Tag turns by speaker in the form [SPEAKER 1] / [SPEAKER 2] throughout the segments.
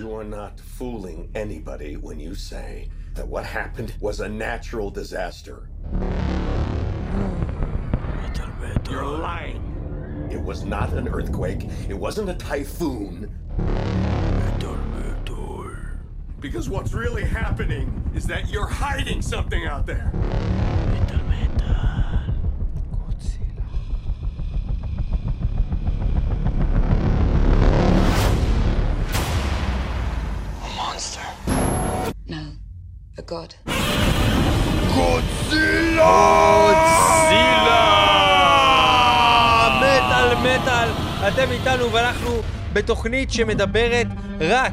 [SPEAKER 1] You are not fooling anybody when you say that what happened was a natural disaster. You're lying. It was not an earthquake. It wasn't a typhoon. Because what's really happening is that you're hiding something out there.
[SPEAKER 2] God.
[SPEAKER 3] מטאל מטאל, אתם איתנו ואנחנו בתוכנית שמדברת רק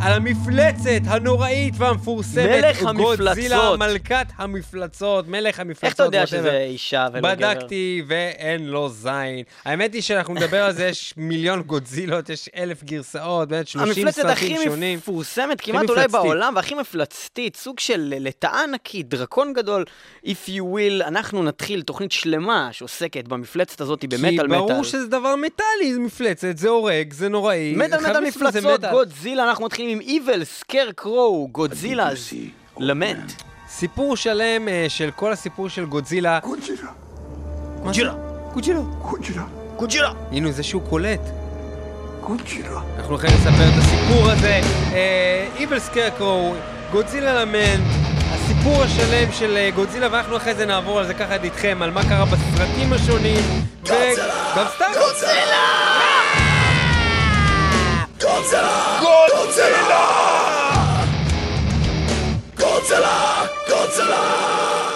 [SPEAKER 3] על המפלצת הנוראית והמפורסמת.
[SPEAKER 4] מלך
[SPEAKER 3] גודזילה,
[SPEAKER 4] המפלצות.
[SPEAKER 3] מלכת המפלצות, מלך המפלצות.
[SPEAKER 4] איך אתה יודע. שזה אישה ולא גבר?
[SPEAKER 3] בדקתי ואין לו זין. האמת היא שאנחנו נדבר על זה, יש מיליון גודזילות, יש אלף גרסאות, באמת 30
[SPEAKER 4] המפלצת
[SPEAKER 3] סרטים
[SPEAKER 4] הכי
[SPEAKER 3] שונים.
[SPEAKER 4] מפורסמת כמעט אולי
[SPEAKER 3] מפלצתית.
[SPEAKER 4] בעולם, והכי מפלצתית, סוג של לטאה ענקית, דרקון גדול, if you will, אנחנו נתחיל תוכנית שלמה שעוסקת במפלצת הזאת
[SPEAKER 3] כי
[SPEAKER 4] במטאל מטאל.
[SPEAKER 3] ברור שזה דבר מטאלי, זה מפלצת, זה הורג, זה נוראי.
[SPEAKER 4] מטאל מטאל מפלצות. גודזילה, אנחנו מתחילים עם איבל, סקר קרו, גודזילאז, למנט.
[SPEAKER 3] סיפור שלם אה, של כל הסיפור של גודזילה.
[SPEAKER 4] גוג'ילה,
[SPEAKER 3] גודזילה.
[SPEAKER 5] Godzilla.
[SPEAKER 4] גוג'ילה.
[SPEAKER 3] הנה זה שהוא קולט.
[SPEAKER 5] Godzilla.
[SPEAKER 3] אנחנו הולכים לספר את הסיפור הזה. איבל סקרקרו, גודזילה למנט, הסיפור השלם של אה, גודזילה, ואנחנו אחרי זה נעבור על זה ככה איתכם, על מה קרה בסרטים השונים. וגם סתם.
[SPEAKER 2] Godzilla! Godzilla! Godzilla! Godzilla! Godzilla!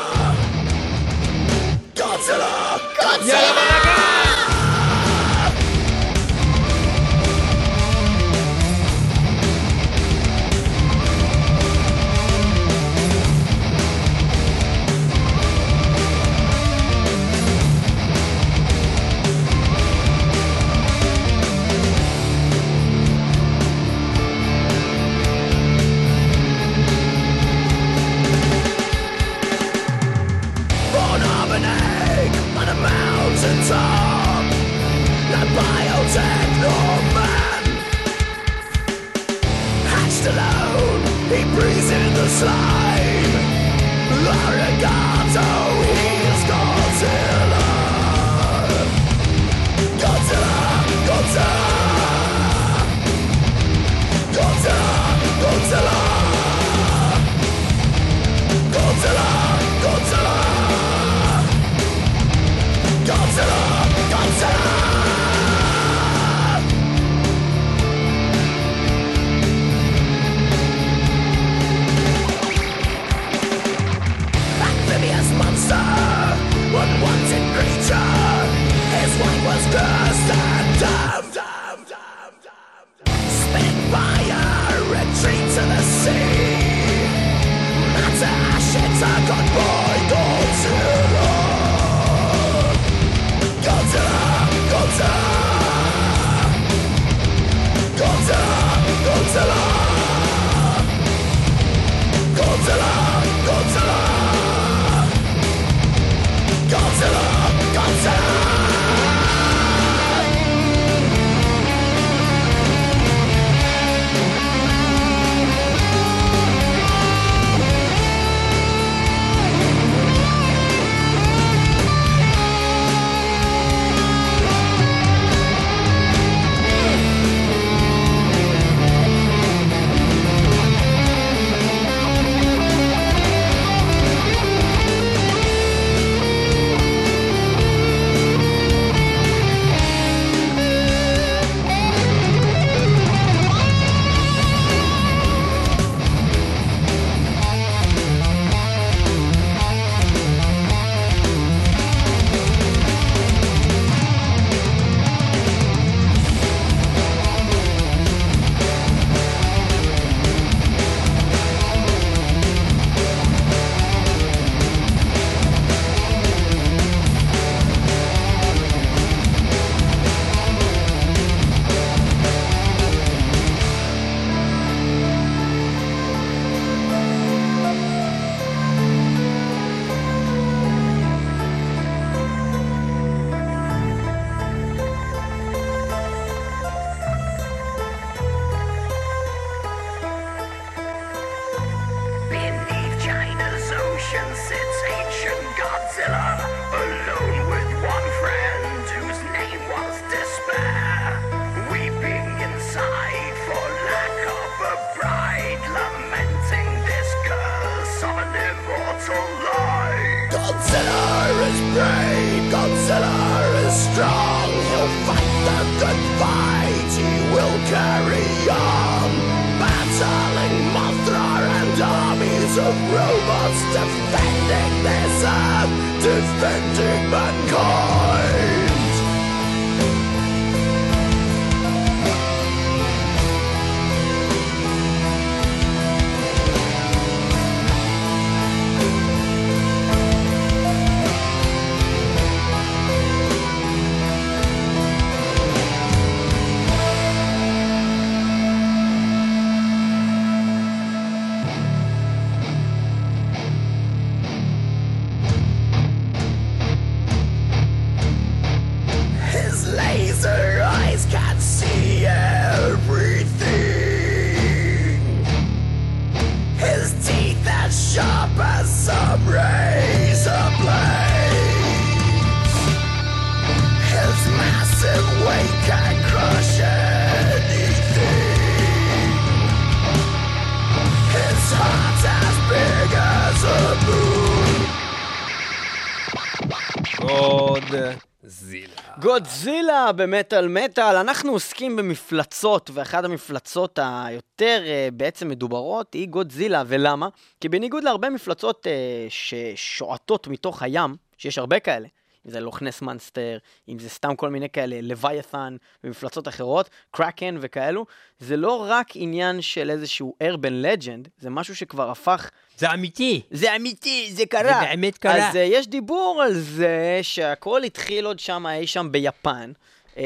[SPEAKER 3] גודזילה.
[SPEAKER 4] במטאל מטאל, אנחנו עוסקים במפלצות, ואחת המפלצות היותר אה, בעצם מדוברות היא גודזילה, ולמה? כי בניגוד להרבה מפלצות אה, ששועטות מתוך הים, שיש הרבה כאלה, אם זה לוכנס מנסטר, אם זה סתם כל מיני כאלה, לווית'ן ומפלצות אחרות, קראקן וכאלו, זה לא רק עניין של איזשהו urban legend, זה משהו שכבר הפך
[SPEAKER 3] זה אמיתי.
[SPEAKER 4] זה אמיתי, זה קרה.
[SPEAKER 3] זה באמת קרה.
[SPEAKER 4] אז uh, יש דיבור על זה שהכל התחיל עוד שם, אי שם ביפן. Uh,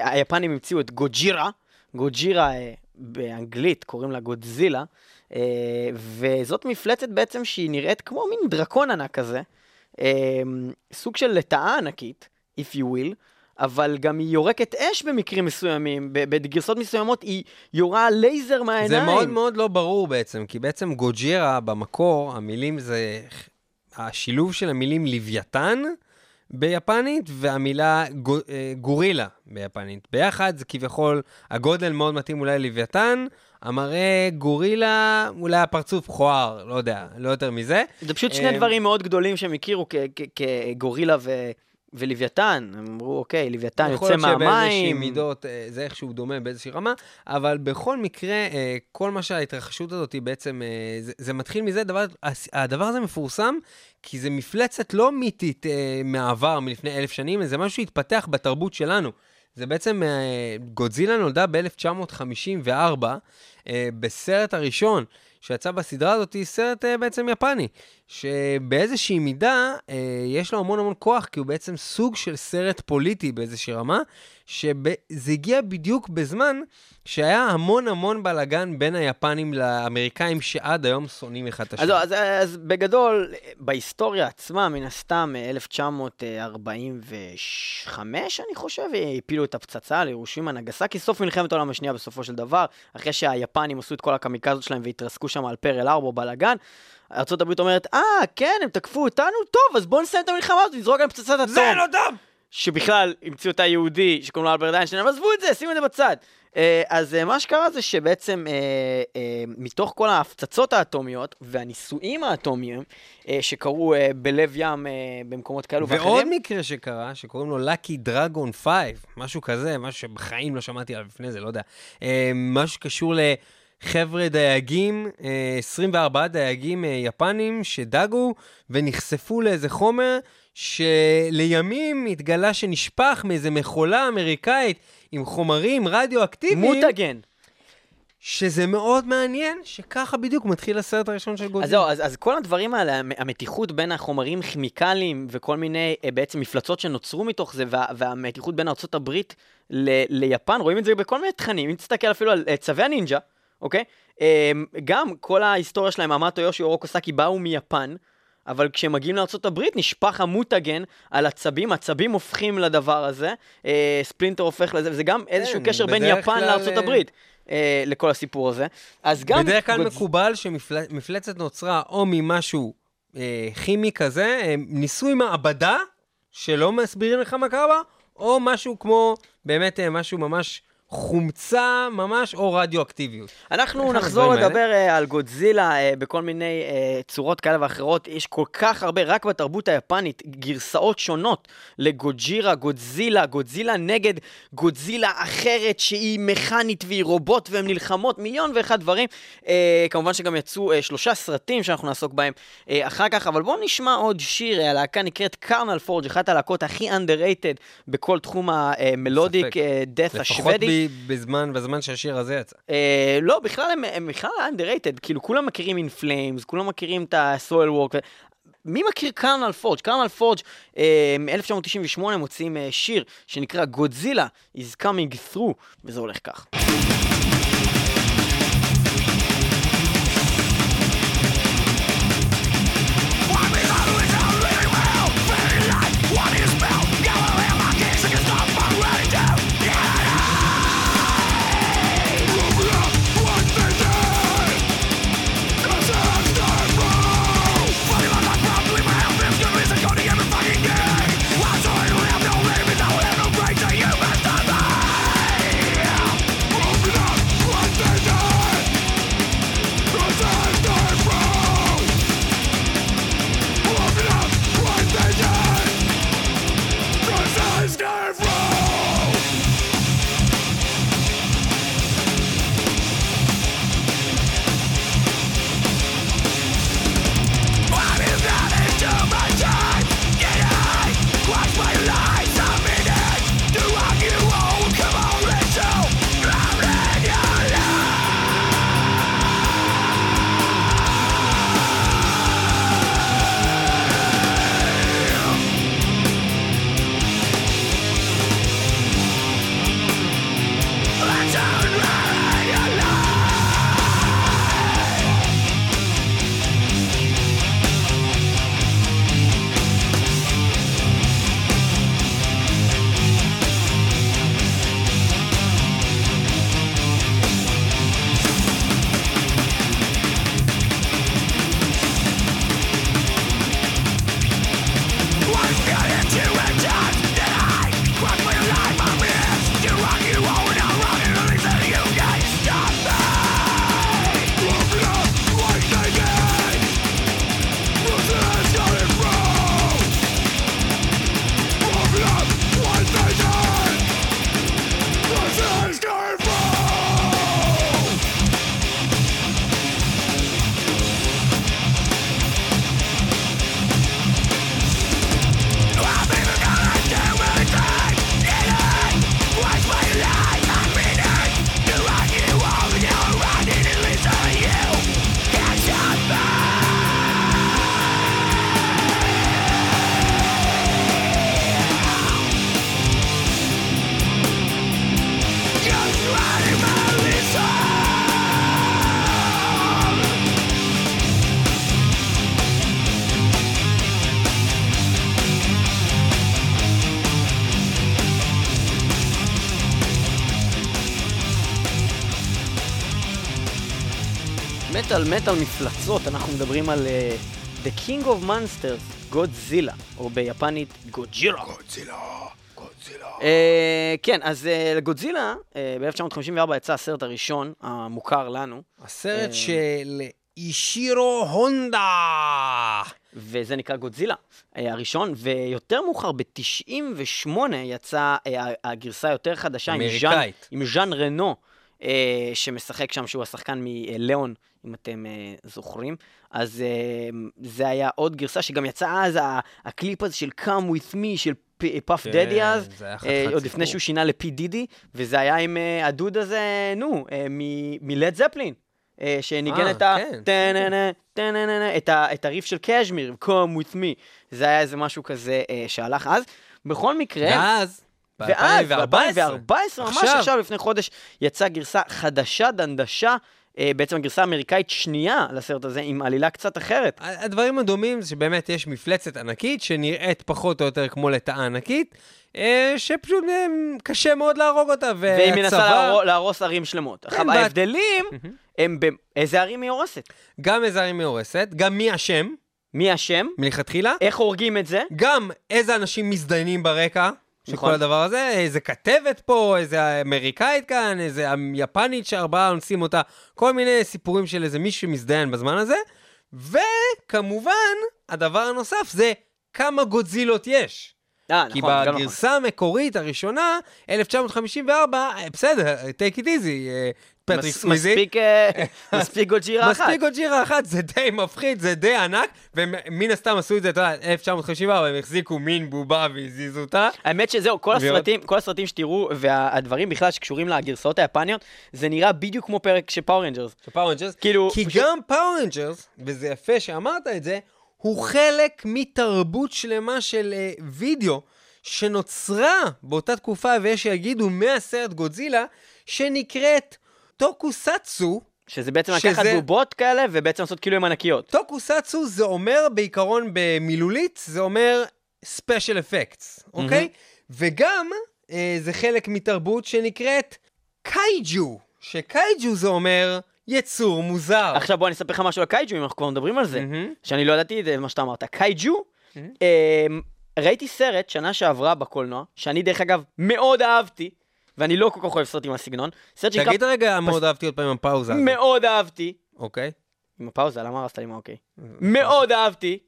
[SPEAKER 4] היפנים המציאו את גוג'ירה, גוג'ירה uh, באנגלית קוראים לה גודזילה, uh, וזאת מפלצת בעצם שהיא נראית כמו מין דרקון ענק כזה, uh, סוג של לטאה ענקית, if you will. אבל גם היא יורקת אש במקרים מסוימים, בגרסות מסוימות היא יורה לייזר מהעיניים.
[SPEAKER 3] זה מאוד מאוד לא ברור בעצם, כי בעצם גוג'ירה במקור, המילים זה השילוב של המילים לוויתן ביפנית והמילה גו, אה, גורילה ביפנית. ביחד זה כביכול, הגודל מאוד מתאים אולי ללוויתן, המראה גורילה, אולי הפרצוף מכוער, לא יודע, לא יותר מזה.
[SPEAKER 4] זה פשוט שני
[SPEAKER 3] אה,
[SPEAKER 4] דברים מאוד גדולים שהם הכירו כגורילה ו... ולוויתן, הם אמרו, אוקיי, לוויתן
[SPEAKER 3] יכול
[SPEAKER 4] יוצא
[SPEAKER 3] להיות שבאיזושהי
[SPEAKER 4] מהמים.
[SPEAKER 3] מידות אה, זה איכשהו דומה באיזושהי רמה, אבל בכל מקרה, אה, כל מה שההתרחשות הזאת היא בעצם, אה, זה, זה מתחיל מזה, דבר, הדבר הזה מפורסם, כי זה מפלצת לא מיתית מהעבר, מלפני אלף שנים, זה משהו שהתפתח בתרבות שלנו. זה בעצם, גודזילה נולדה ב-1954, אה, בסרט הראשון שיצא בסדרה הזאת, היא סרט אה, בעצם יפני, שבאיזושהי מידה אה, יש לו המון המון כוח, כי הוא בעצם סוג של סרט פוליטי באיזושהי רמה, שזה הגיע בדיוק בזמן שהיה המון המון בלאגן בין היפנים לאמריקאים, שעד היום שונאים אחד את
[SPEAKER 4] אז,
[SPEAKER 3] השני.
[SPEAKER 4] לא, אז, אז בגדול, בהיסטוריה עצמה, מן הסתם, 1945, אני חושב, הפילו את הפצצה על הירושימה נגסקי, סוף מלחמת העולם השנייה בסופו של דבר, אחרי שהיפנים עשו את כל הקמיקזות שלהם והתרסקו שם על פרל ארבו בלאגן. ארה"ב אומרת, אה, כן, הם תקפו אותנו, טוב, אז בואו נסיים את המלחמה הזאת, נזרוק עליהם פצצת אטום.
[SPEAKER 3] זה לא טוב!
[SPEAKER 4] שבכלל המציאו אותה יהודי שקוראים לו אלברט איינשטיין, אבל עזבו את זה, שימו את זה בצד. אה, אז אה, מה שקרה זה שבעצם אה, מתוך כל ההפצצות האטומיות והניסויים האטומיים שקרו בלב ים במקומות כאלו
[SPEAKER 3] ועוד
[SPEAKER 4] ואחרים,
[SPEAKER 3] מקרה שקרה, שקוראים לו Lucky Dragon 5, משהו כזה, משהו שבחיים לא שמעתי עליו לפני זה, לא יודע. משהו שקשור לחבר'ה דייגים, אה, 24 דייגים יפנים שדגו ונחשפו לאיזה חומר שלימים התגלה שנשפך מאיזה מכולה אמריקאית עם חומרים רדיואקטיביים.
[SPEAKER 4] מוטגן.
[SPEAKER 3] שזה מאוד מעניין, שככה בדיוק מתחיל הסרט הראשון של
[SPEAKER 4] אז
[SPEAKER 3] גודזילה.
[SPEAKER 4] זהו, אז, אז כל הדברים האלה, המ- המתיחות בין החומרים כימיקליים וכל מיני אה, בעצם מפלצות שנוצרו מתוך זה, וה, והמתיחות בין ארה"ב ל- ליפן, רואים את זה בכל מיני תכנים, אם תסתכל אפילו על אה, צווי הנינג'ה, אוקיי? אה, גם כל ההיסטוריה שלהם, אמטו יושי אורוקוסקי באו מיפן, אבל כשהם מגיעים לארה"ב נשפך המוטגן על עצבים, עצבים הופכים לדבר הזה, אה, ספלינטר הופך לזה, וזה גם איזשהו
[SPEAKER 3] כן,
[SPEAKER 4] קשר בין יפן
[SPEAKER 3] כלל,
[SPEAKER 4] לארה"ב. אה, לכל הסיפור הזה. אז גם...
[SPEAKER 3] בדרך כלל מקובל שמפלצת נוצרה או ממשהו אה, כימי כזה, אה, ניסוי מעבדה, שלא מסבירים לך מה קרה בה, או משהו כמו באמת אה, משהו ממש חומצה ממש או רדיואקטיביות.
[SPEAKER 4] אנחנו נחזור לדבר אה, על גודזילה אה, בכל מיני אה, צורות כאלה ואחרות. יש כל כך הרבה, רק בתרבות היפנית, גרסאות שונות לגוג'ירה, גודזילה, גודזילה נגד גודזילה אחרת שהיא מכנית והיא רובוט והן נלחמות, מיליון ואחד דברים. כמובן שגם יצאו שלושה סרטים שאנחנו נעסוק בהם אחר כך, אבל בואו נשמע עוד שיר, הלהקה נקראת קרנל פורג', אחת הלהקות הכי underrated בכל תחום המלודיק. דאט
[SPEAKER 3] לפחות
[SPEAKER 4] השוודי.
[SPEAKER 3] בזמן, בזמן שהשיר הזה יצא.
[SPEAKER 4] אה, לא, בכלל הם, הם בכלל underrated, כאילו כולם מכירים In Flames, כולם מכירים את ה-Soil Walk. מי מכיר קרנל פורג'? קרנל פורג' אה, מ-1998 מוציאים אה, שיר שנקרא Godzilla is coming through, וזה הולך כך. מטאל מטאל מפלצות, אנחנו מדברים על uh, The King of Monsters, גודזילה, או ביפנית גוג'ירה.
[SPEAKER 1] גודזילה, גודזילה.
[SPEAKER 4] Uh, כן, אז uh, לגודזילה, uh, ב-1954 יצא הסרט הראשון, המוכר לנו,
[SPEAKER 3] הסרט
[SPEAKER 4] אה.
[SPEAKER 3] של אישירו הונדה.
[SPEAKER 4] וזה נקרא גודזילה uh, הראשון, ויותר מאוחר, ב-98 יצאה uh, הגרסה היותר חדשה,
[SPEAKER 3] אמריקאית.
[SPEAKER 4] עם ז'אן רנו, uh, שמשחק שם, שהוא השחקן מליאון, אם אתם uh, זוכרים. אז uh, זה היה עוד גרסה, שגם יצא אז הקליפ הזה של Come With Me, של פאף
[SPEAKER 3] כן,
[SPEAKER 4] דדי אז,
[SPEAKER 3] זה היה
[SPEAKER 4] אה, עוד לפני. שהוא שינה לפי דידי, וזה היה עם אה, הדוד הזה, נו, אה, מלד זפלין, אה, שניגן
[SPEAKER 3] אה,
[SPEAKER 4] את ה...
[SPEAKER 3] כן.
[SPEAKER 4] את ה- את הריף של קשמיר, Come with me. זה היה איזה משהו כזה אה, שהלך אז. בכל מקרה,
[SPEAKER 3] ואז,
[SPEAKER 4] ואז,
[SPEAKER 3] ב-2014,
[SPEAKER 4] ב-2014, ממש
[SPEAKER 3] עכשיו.
[SPEAKER 4] לפני חודש, יצאה גרסה חדשה, דנדשה, אה, בעצם הגרסה האמריקאית שנייה לסרט הזה, עם עלילה קצת אחרת.
[SPEAKER 3] הדברים הדומים זה שבאמת יש מפלצת ענקית שנראית פחות או יותר כמו לטאה ענקית, אה, שפשוט אה, קשה מאוד להרוג אותה,
[SPEAKER 4] והיא מנסה
[SPEAKER 3] והצבא,
[SPEAKER 4] להרו- להרוס ערים שלמות. עכשיו, ההבדלים הם באיזה ערים היא הורסת.
[SPEAKER 3] גם איזה ערים היא הורסת, גם מי אשם
[SPEAKER 4] מי אשם?
[SPEAKER 3] מלכתחילה,
[SPEAKER 4] איך הורגים את זה?
[SPEAKER 3] גם איזה אנשים מזדיינים ברקע, של
[SPEAKER 4] נכון.
[SPEAKER 3] כל הדבר הזה, איזה כתבת פה, איזה אמריקאית כאן, איזה יפנית שארבעה אונסים אותה, כל מיני סיפורים של איזה מישהו שמזדיין בזמן הזה. וכמובן, הדבר הנוסף זה כמה גודזילות יש.
[SPEAKER 4] אה,
[SPEAKER 3] כי
[SPEAKER 4] נכון, גם נכון.
[SPEAKER 3] בגרסה המקורית הראשונה, 1954, אה, בסדר, take it easy, אה, פטריק סוויזי.
[SPEAKER 4] מספיק, אה, גוג'ירה אחת.
[SPEAKER 3] מספיק גוג'ירה אחת, זה די מפחיד, זה די ענק, ומן הסתם עשו את זה, אתה יודע, 1954, הם החזיקו מין בובה והזיזו אותה.
[SPEAKER 4] האמת שזהו, כל הסרטים, כל הסרטים שתראו, והדברים בכלל שקשורים לגרסאות היפניות, זה נראה בדיוק כמו פרק של Power Rangers.
[SPEAKER 3] של Power Rangers.
[SPEAKER 4] כאילו,
[SPEAKER 3] כי גם Power Rangers, וזה יפה שאמרת את זה, הוא חלק מתרבות שלמה של אה, וידאו שנוצרה באותה תקופה, ויש שיגידו מהסרט גודזילה, שנקראת טוקוסאצו.
[SPEAKER 4] שזה בעצם
[SPEAKER 3] שזה-
[SPEAKER 4] לקחת בובות כאלה, ובעצם לעשות כאילו הם ענקיות.
[SPEAKER 3] טוקוסאצו זה אומר בעיקרון במילולית, זה אומר ספיישל אפקטס, אוקיי? וגם אה, זה חלק מתרבות שנקראת קייג'ו, שקייג'ו זה אומר יצור מוזר.
[SPEAKER 4] עכשיו בוא אני אספר לך משהו על קייג'ו, אם אנחנו כבר מדברים על זה.
[SPEAKER 3] מהמם.
[SPEAKER 4] שאני לא ידעתי את מה שאתה אמרת. קייג'ו, אמ, ראיתי סרט שנה שעברה בקולנוע, שאני דרך אגב מאוד אהבתי, ואני לא כל כך אוהב סרטים מהסגנון.
[SPEAKER 3] תגיד רגע, מאוד אהבתי עוד פעם עם הפאוזה.
[SPEAKER 4] מאוד אהבתי.
[SPEAKER 3] אוקיי.
[SPEAKER 4] עם הפאוזה, למה הרסת לי מה אוקיי? מאוד אהבתי.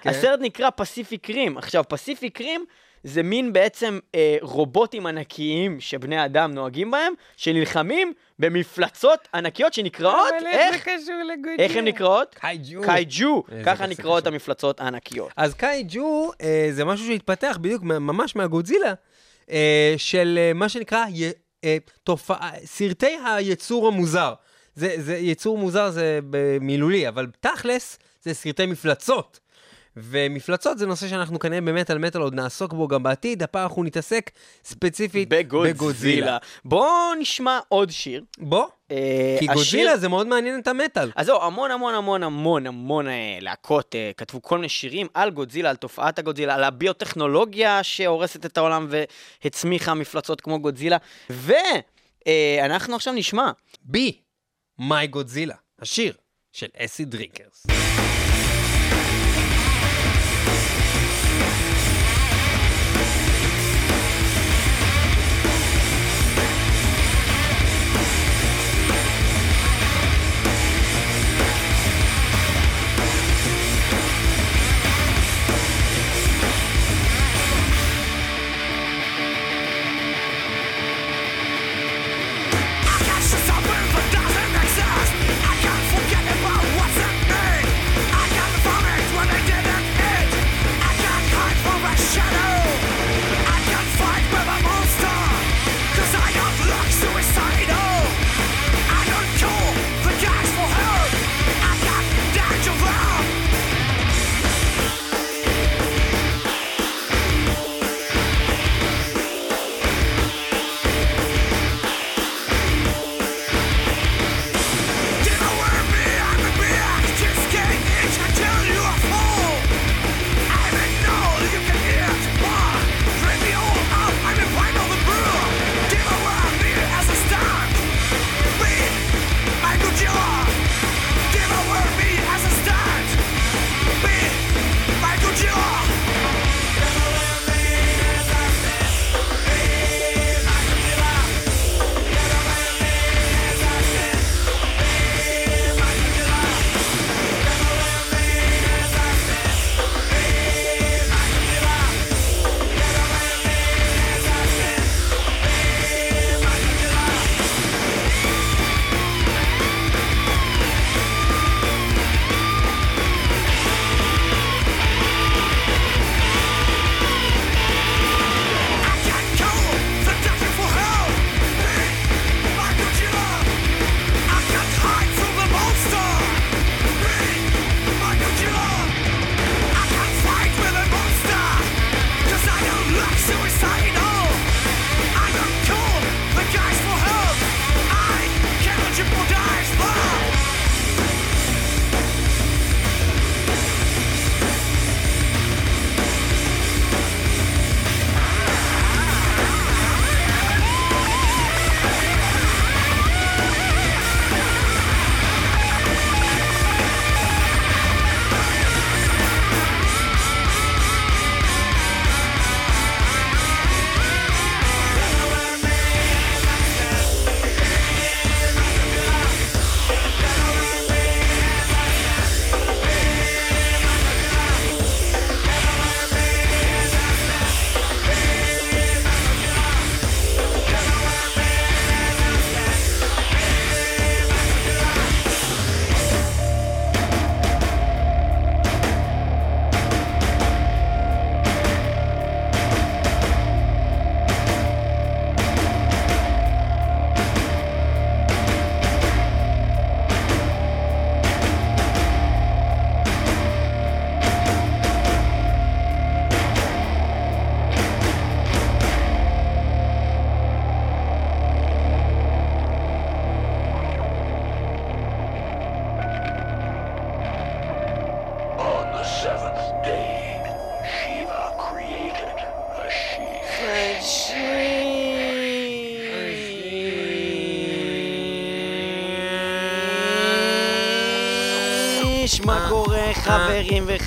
[SPEAKER 3] כן.
[SPEAKER 4] הסרט נקרא פסיפיק רים. עכשיו, פסיפיק רים זה מין בעצם אה, רובוטים ענקיים שבני אדם נוהגים בהם, שנלחמים במפלצות ענקיות שנקראות, איך? איך הן נקראות?
[SPEAKER 3] קייג'ו.
[SPEAKER 4] קייג'ו.
[SPEAKER 3] איזה
[SPEAKER 4] ככה נקראות. המפלצות הענקיות.
[SPEAKER 3] אז קייג'ו אה, זה משהו שהתפתח בדיוק ממש מהגודזילה, אה, של אה, מה שנקרא י, אה, תופעה, סרטי היצור המוזר. זה, זה יצור מוזר זה במילולי, אבל תכלס זה סרטי מפלצות. ומפלצות זה נושא שאנחנו כנראה במטאל מטאל עוד נעסוק בו גם בעתיד, הפעם אנחנו נתעסק ספציפית
[SPEAKER 4] בגודזילה. בואו נשמע עוד שיר.
[SPEAKER 3] בוא,
[SPEAKER 4] אה,
[SPEAKER 3] כי
[SPEAKER 4] השיר-
[SPEAKER 3] גודזילה זה מאוד מעניין את המטאל.
[SPEAKER 4] אז זהו, המון המון המון המון המון אה, להקות אה, כתבו כל מיני שירים על גודזילה, על תופעת הגודזילה, על הביוטכנולוגיה שהורסת את העולם והצמיחה מפלצות כמו גודזילה. ואנחנו עכשיו נשמע.
[SPEAKER 3] בי, מיי גודזילה, השיר של אסי דרינקרס.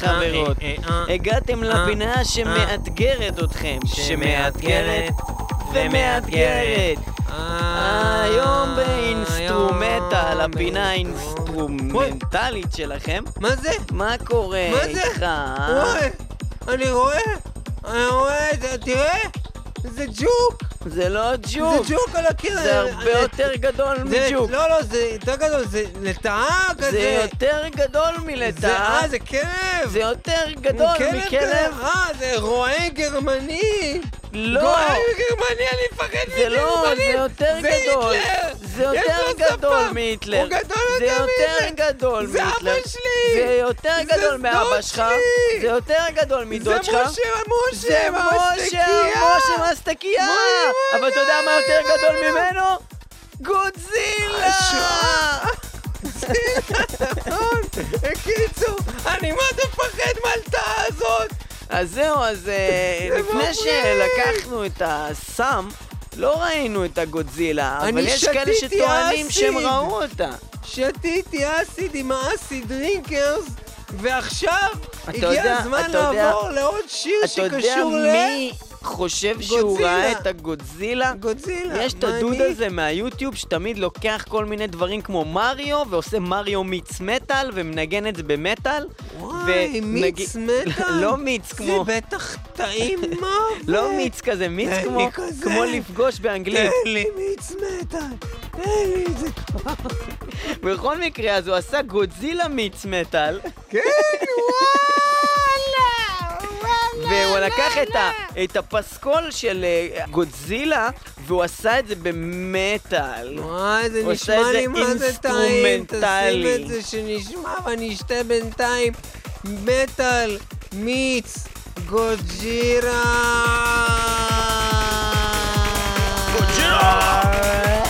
[SPEAKER 4] חברים
[SPEAKER 3] אה. אה, אה.
[SPEAKER 4] הגעתם לפינה שמאתגרת אתכם. שמאתגרת ומאתגרת. היום באינסטרומטל, הפינה. האינסטרומנטלית שלכם.
[SPEAKER 3] מה זה?
[SPEAKER 4] מה קורה? איתך?
[SPEAKER 3] אני רואה, אני רואה תראה, זה ג'וק,
[SPEAKER 4] זה לא ג'וק.
[SPEAKER 3] זה ג'וק על הקיר.
[SPEAKER 4] זה הרבה יותר גדול
[SPEAKER 3] זה-
[SPEAKER 4] מג'וק.
[SPEAKER 3] לא, לא, זה יותר גדול, זה לטאה כזה.
[SPEAKER 4] זה יותר גדול
[SPEAKER 3] זה-
[SPEAKER 4] מלטאה.
[SPEAKER 3] אה, זה כלב.
[SPEAKER 4] זה יותר גדול. מכלב.
[SPEAKER 3] אה, זה רועה גרמני.
[SPEAKER 4] לא.
[SPEAKER 3] רועה גרמני, אני מפחד
[SPEAKER 4] זה לא,
[SPEAKER 3] מגרמנים.
[SPEAKER 4] זה יותר
[SPEAKER 3] זה
[SPEAKER 4] גדול.
[SPEAKER 3] היטלר.
[SPEAKER 4] זה יותר גדול. מהיטלר.
[SPEAKER 3] הוא גדול
[SPEAKER 4] זה
[SPEAKER 3] יותר
[SPEAKER 4] יותר
[SPEAKER 3] מהיטלר.
[SPEAKER 4] גדול
[SPEAKER 3] זה
[SPEAKER 4] מהיטלר.
[SPEAKER 3] אבא שלי.
[SPEAKER 4] זה יותר גדול מאבא שלך. זה יותר גדול מדוד שלך.
[SPEAKER 3] זה משה, משה,
[SPEAKER 4] זה משה. משה מסטקייה.
[SPEAKER 3] וואי,
[SPEAKER 4] אבל אתה יודע מה יותר גדול ממנו? גודזילה!
[SPEAKER 3] נכון. בקיצור, אני זה מפחד מהלטאה הזאת.
[SPEAKER 4] אז זהו, אז אה, לפני. שלקחנו את הסם, לא ראינו את הגודזילה, אבל יש כאלה שטוענים
[SPEAKER 3] אסיד.
[SPEAKER 4] שהם ראו אותה.
[SPEAKER 3] שתיתי אסיד עם ה Acid Drinkers,
[SPEAKER 4] ועכשיו
[SPEAKER 3] הגיע
[SPEAKER 4] יודע-
[SPEAKER 3] הזמן
[SPEAKER 4] אתה יודע-
[SPEAKER 3] לעבור לעוד שיר
[SPEAKER 4] אתה יודע
[SPEAKER 3] שקשור
[SPEAKER 4] מי חושב שהוא
[SPEAKER 3] גודזילה.
[SPEAKER 4] ראה את הגודזילה?
[SPEAKER 3] לגודזילה.
[SPEAKER 4] יש את
[SPEAKER 3] מה
[SPEAKER 4] הדוד
[SPEAKER 3] אני?
[SPEAKER 4] הזה מהיוטיוב שתמיד לוקח כל מיני דברים כמו מריו ועושה מריו מיץ מטאל ומנגן את זה במטאל.
[SPEAKER 3] וואי, מיץ
[SPEAKER 4] ומנג-
[SPEAKER 3] מטאל.
[SPEAKER 4] לא מיץ כמו...
[SPEAKER 3] זה בטח טעים מה
[SPEAKER 4] לא מיץ כזה, מיץ כמו,
[SPEAKER 3] כזה.
[SPEAKER 4] כמו לפגוש באנגלית.
[SPEAKER 3] תן לי מיץ מטאל. תן לי את זה כבר.
[SPEAKER 4] בכל מקרה, אז הוא עשה גודזילה מיץ מטאל,
[SPEAKER 3] כן, וואלה.
[SPEAKER 4] והוא לקח את, ה, את הפסקול של אה, גודזילה, והוא עשה את זה במטאל.
[SPEAKER 3] וואי, זה
[SPEAKER 4] הוא
[SPEAKER 3] נשמע
[SPEAKER 4] את
[SPEAKER 3] לי
[SPEAKER 4] זה
[SPEAKER 3] מה זה טעים.
[SPEAKER 4] אינסטרומנטלי.
[SPEAKER 3] תשים את זה שנשמע ואני אשתה בינתיים מטאל מיץ גוג'ירה.
[SPEAKER 2] Gojira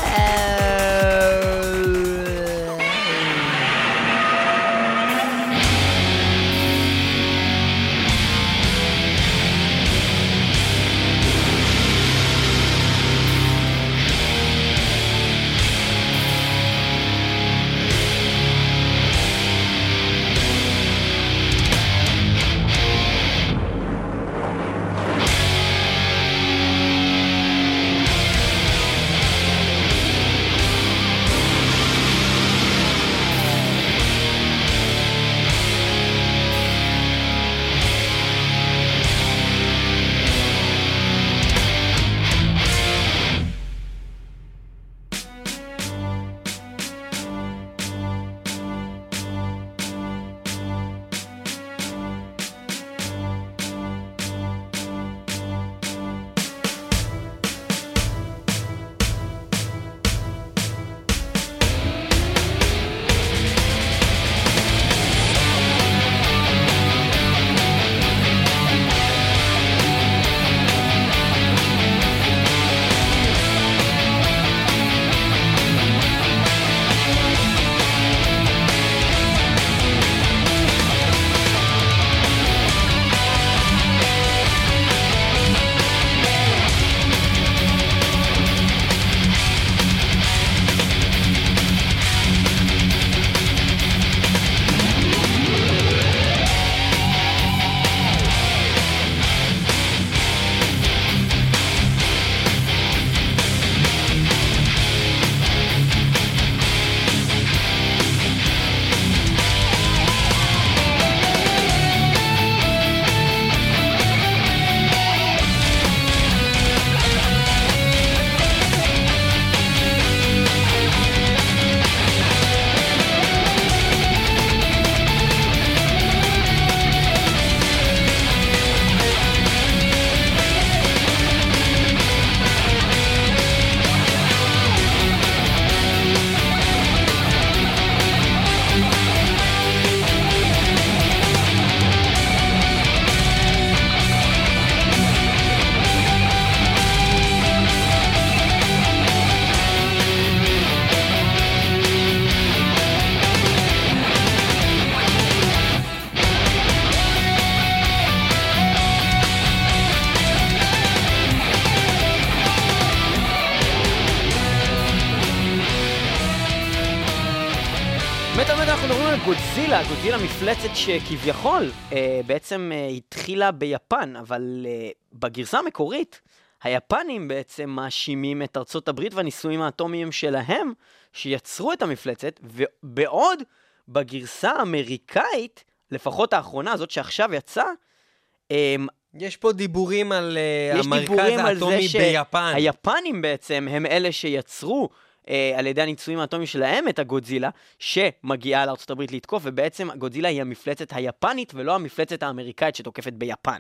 [SPEAKER 4] גודזילה, גודזילה מפלצת שכביכול אה, בעצם אה, התחילה ביפן, אבל אה, בגרסה המקורית, היפנים בעצם מאשימים את ארצות הברית והניסויים האטומיים שלהם, שיצרו את המפלצת, ובעוד בגרסה האמריקאית, לפחות האחרונה, זאת שעכשיו יצאה, אה,
[SPEAKER 3] יש פה דיבורים על
[SPEAKER 4] יש
[SPEAKER 3] המרכז
[SPEAKER 4] דיבורים על זה
[SPEAKER 3] ביפן.
[SPEAKER 4] שהיפנים בעצם הם אלה שיצרו אה, על ידי הניסויים האטומיים שלהם את הגודזילה, שמגיעה לארה"ב לתקוף, ובעצם הגודזילה היא המפלצת היפנית ולא המפלצת האמריקאית שתוקפת ביפן.